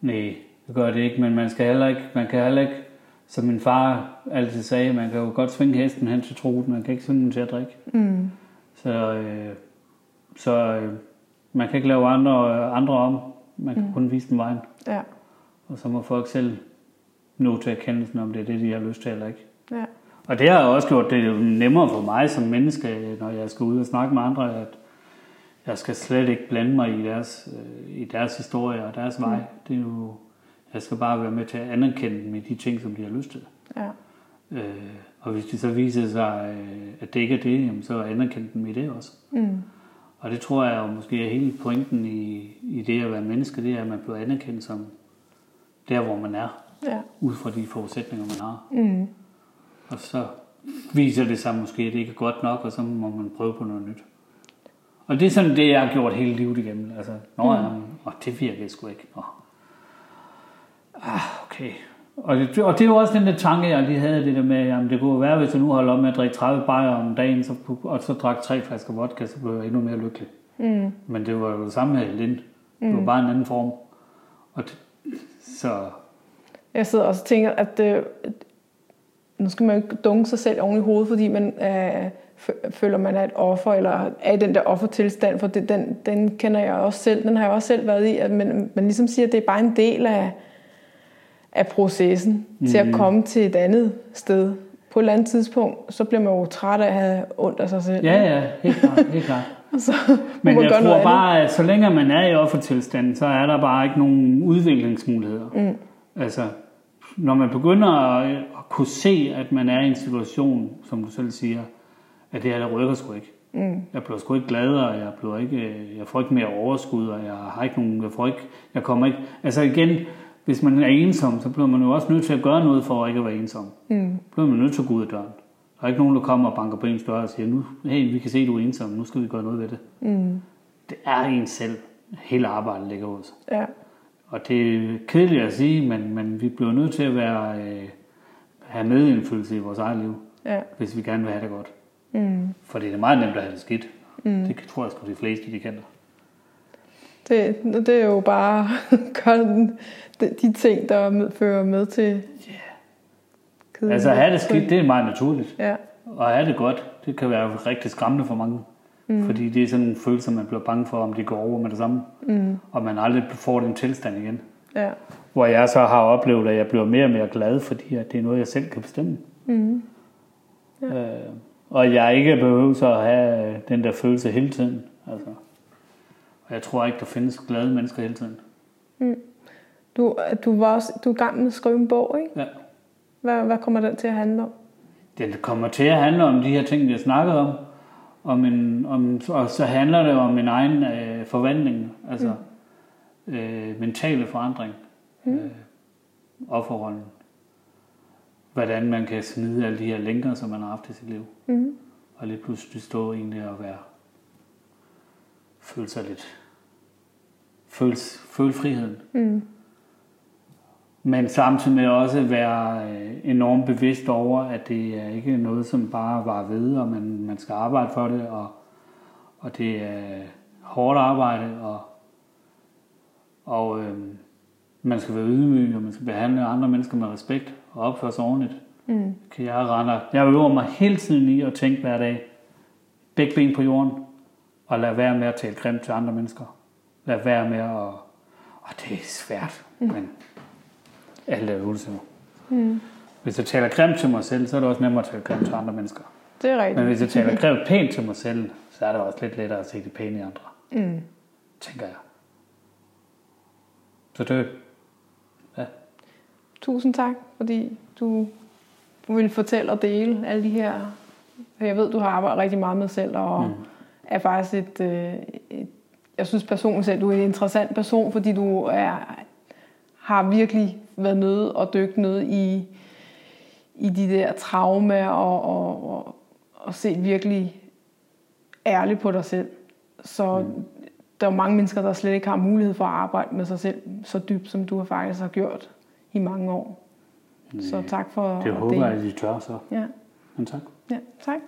Nej, det gør det ikke, men man skal heller ikke, man kan heller ikke, som min far altid sagde, man kan jo godt svinge hesten hen til troet, man kan ikke svinge den til at drikke. mm, Så, øh, så øh, man kan ikke lave andre, andre om, man kan mm. kun vise dem vejen. ja, Og så må folk selv nå til erkendelsen, om det er det, de har lyst til eller ikke. ja, Og det har også gjort det nemmere for mig som menneske, når jeg skal ud og snakke med andre, at jeg skal slet ikke blande mig i deres, øh, i deres historie og deres vej. Det er jo, jeg skal bare være med til at anerkende dem i de ting, som de har lyst til. ja, Øh, og hvis det så viser sig, øh, at det ikke er det, jamen, så anerkende dem i det også. mm, Og det tror jeg jo måske er hele pointen i, i det at være menneske, det er, at man bliver anerkendt som der, hvor man er, ja, ud fra de forudsætninger, man har. mm, Og så viser det sig måske, at det ikke er godt nok, og så må man prøve på noget nyt. Og det er sådan det, jeg har gjort hele livet igennem. Altså, når mm. jeg, og det virker sgu ikke. Nå. Ah, okay. Og det, og det er jo også den der tanke, jeg lige havde, det der med, jamen det kunne være, hvis jeg nu holder op med at drikke 30 bajer om dagen, så, og så drak tre flasker vodka, så blev jeg endnu mere lykkelig. mm, Men det var jo det samme med Lind. Det var bare en anden form. Og det, så Jeg sidder også og tænker, at øh, nu skal man jo ikke dunke sig selv oven i hovedet, fordi man øh, føler, man er et offer, eller er i den der offertilstand, for det, den, den kender jeg også selv, den har jeg også selv været i, at man, man ligesom siger, at det er bare en del af, af processen mm. til at komme til et andet sted. På et eller andet tidspunkt, så bliver man jo træt af at have ondt af sig selv. ja, ja, helt klart. Helt klart. <laughs> Så Men jeg tror bare, at så længe man er i offertilstand, så er der bare ikke nogen udviklingsmuligheder. Mm. Altså, når man begynder at, at kunne se, at man er i en situation, som du selv siger, at det her, der rykker sgu ikke. Mm. Jeg bliver sgu ikke gladere, jeg, bliver ikke, jeg får ikke mere overskud, og jeg har ikke nogen, jeg får ikke, jeg kommer ikke, altså igen, hvis man er ensom, så bliver man jo også nødt til at gøre noget for ikke at være ensom. Mm. Så bliver man nødt til at gå ud af døren. Der er ikke nogen, der kommer og banker på ens dør og siger, nu, hey, vi kan se, at du er ensom, nu skal vi gøre noget ved det. Mm. Det er en selv. Hele arbejdet ligger hos. Ja. Og det er kedeligt at sige, men, men vi bliver nødt til at være, øh, have medindflydelse i vores eget liv, Ja. hvis vi gerne vil have det godt. Mm. For det er meget nemt at have det skidt. Mm. Det tror jeg sgu de fleste, de kender. Det, det er jo bare <laughs> de, de ting, der med, fører med til kedelighed. Altså at have det skidt, det er meget naturligt. Ja, Og at have det godt, det kan være rigtig skræmmende for mange. Mm. Fordi det er sådan nogle følelser, man bliver bange for, om det går over med det samme. Mm. Og man aldrig får den tilstand igen. ja, Hvor jeg så har oplevet, at jeg bliver mere og mere glad, fordi at det er noget, jeg selv kan bestemme. mm. Øh, og jeg ikke behøver så at have den der følelse hele tiden. Altså. Og jeg tror ikke, der findes glade mennesker hele tiden. Du, du, var også, du er i gang med at skrive en bog, ikke? Ja. Hvad, hvad kommer den til at handle om? Det kommer til at handle om de her ting, jeg snakkede om. om, en, om og så handler det om min egen øh, forvandling. Altså øh, mentale forandring. Mm. Øh, offerrollen. Hvordan man kan smide alle de her lænker, som man har haft i sit liv. Mm. Og lige pludselig stå egentlig og være føle sig lidt føle, føle friheden. Mm. Men samtidig med også være øh, enormt bevidst over, at det er ikke noget, som bare var ved, og man, man skal arbejde for det, og, og det er hårdt arbejde, og, og øh, man skal være ydmyg, og man skal behandle andre mennesker med respekt og opføre sig ordentligt. Mm. Kan jeg rende, jeg øver mig hele tiden i at tænke hver dag, begge ben på jorden, og lade være med at tale grimt til andre mennesker. lade være med at... Og det er svært, mm. men alt er øvelse nu. Mm. Hvis jeg taler grimt til mig selv, så er det også nemmere at tale grimt til andre mennesker. Det er rigtigt. Men hvis jeg taler <laughs> grimt pænt til mig selv, så er det også lidt lettere at se det pæne i andre. Mm. Tænker jeg. Så det... Ja. Tusind tak, fordi du, du vil fortælle og dele alle de her... Jeg ved, du har arbejdet rigtig meget med selv, og mm. Er faktisk et, øh, et... Jeg synes personligt selv, du er en interessant person, fordi du er, har virkelig været nede og dykt ned i, i de der traumer og, og, og, og set virkelig ærligt på dig selv. Så mm. der er mange mennesker, der slet ikke har mulighed for at arbejde med sig selv så dybt, som du har faktisk har gjort i mange år. Så tak for Det håber jeg, at I tør så. Ja. Men tak. Ja, tak.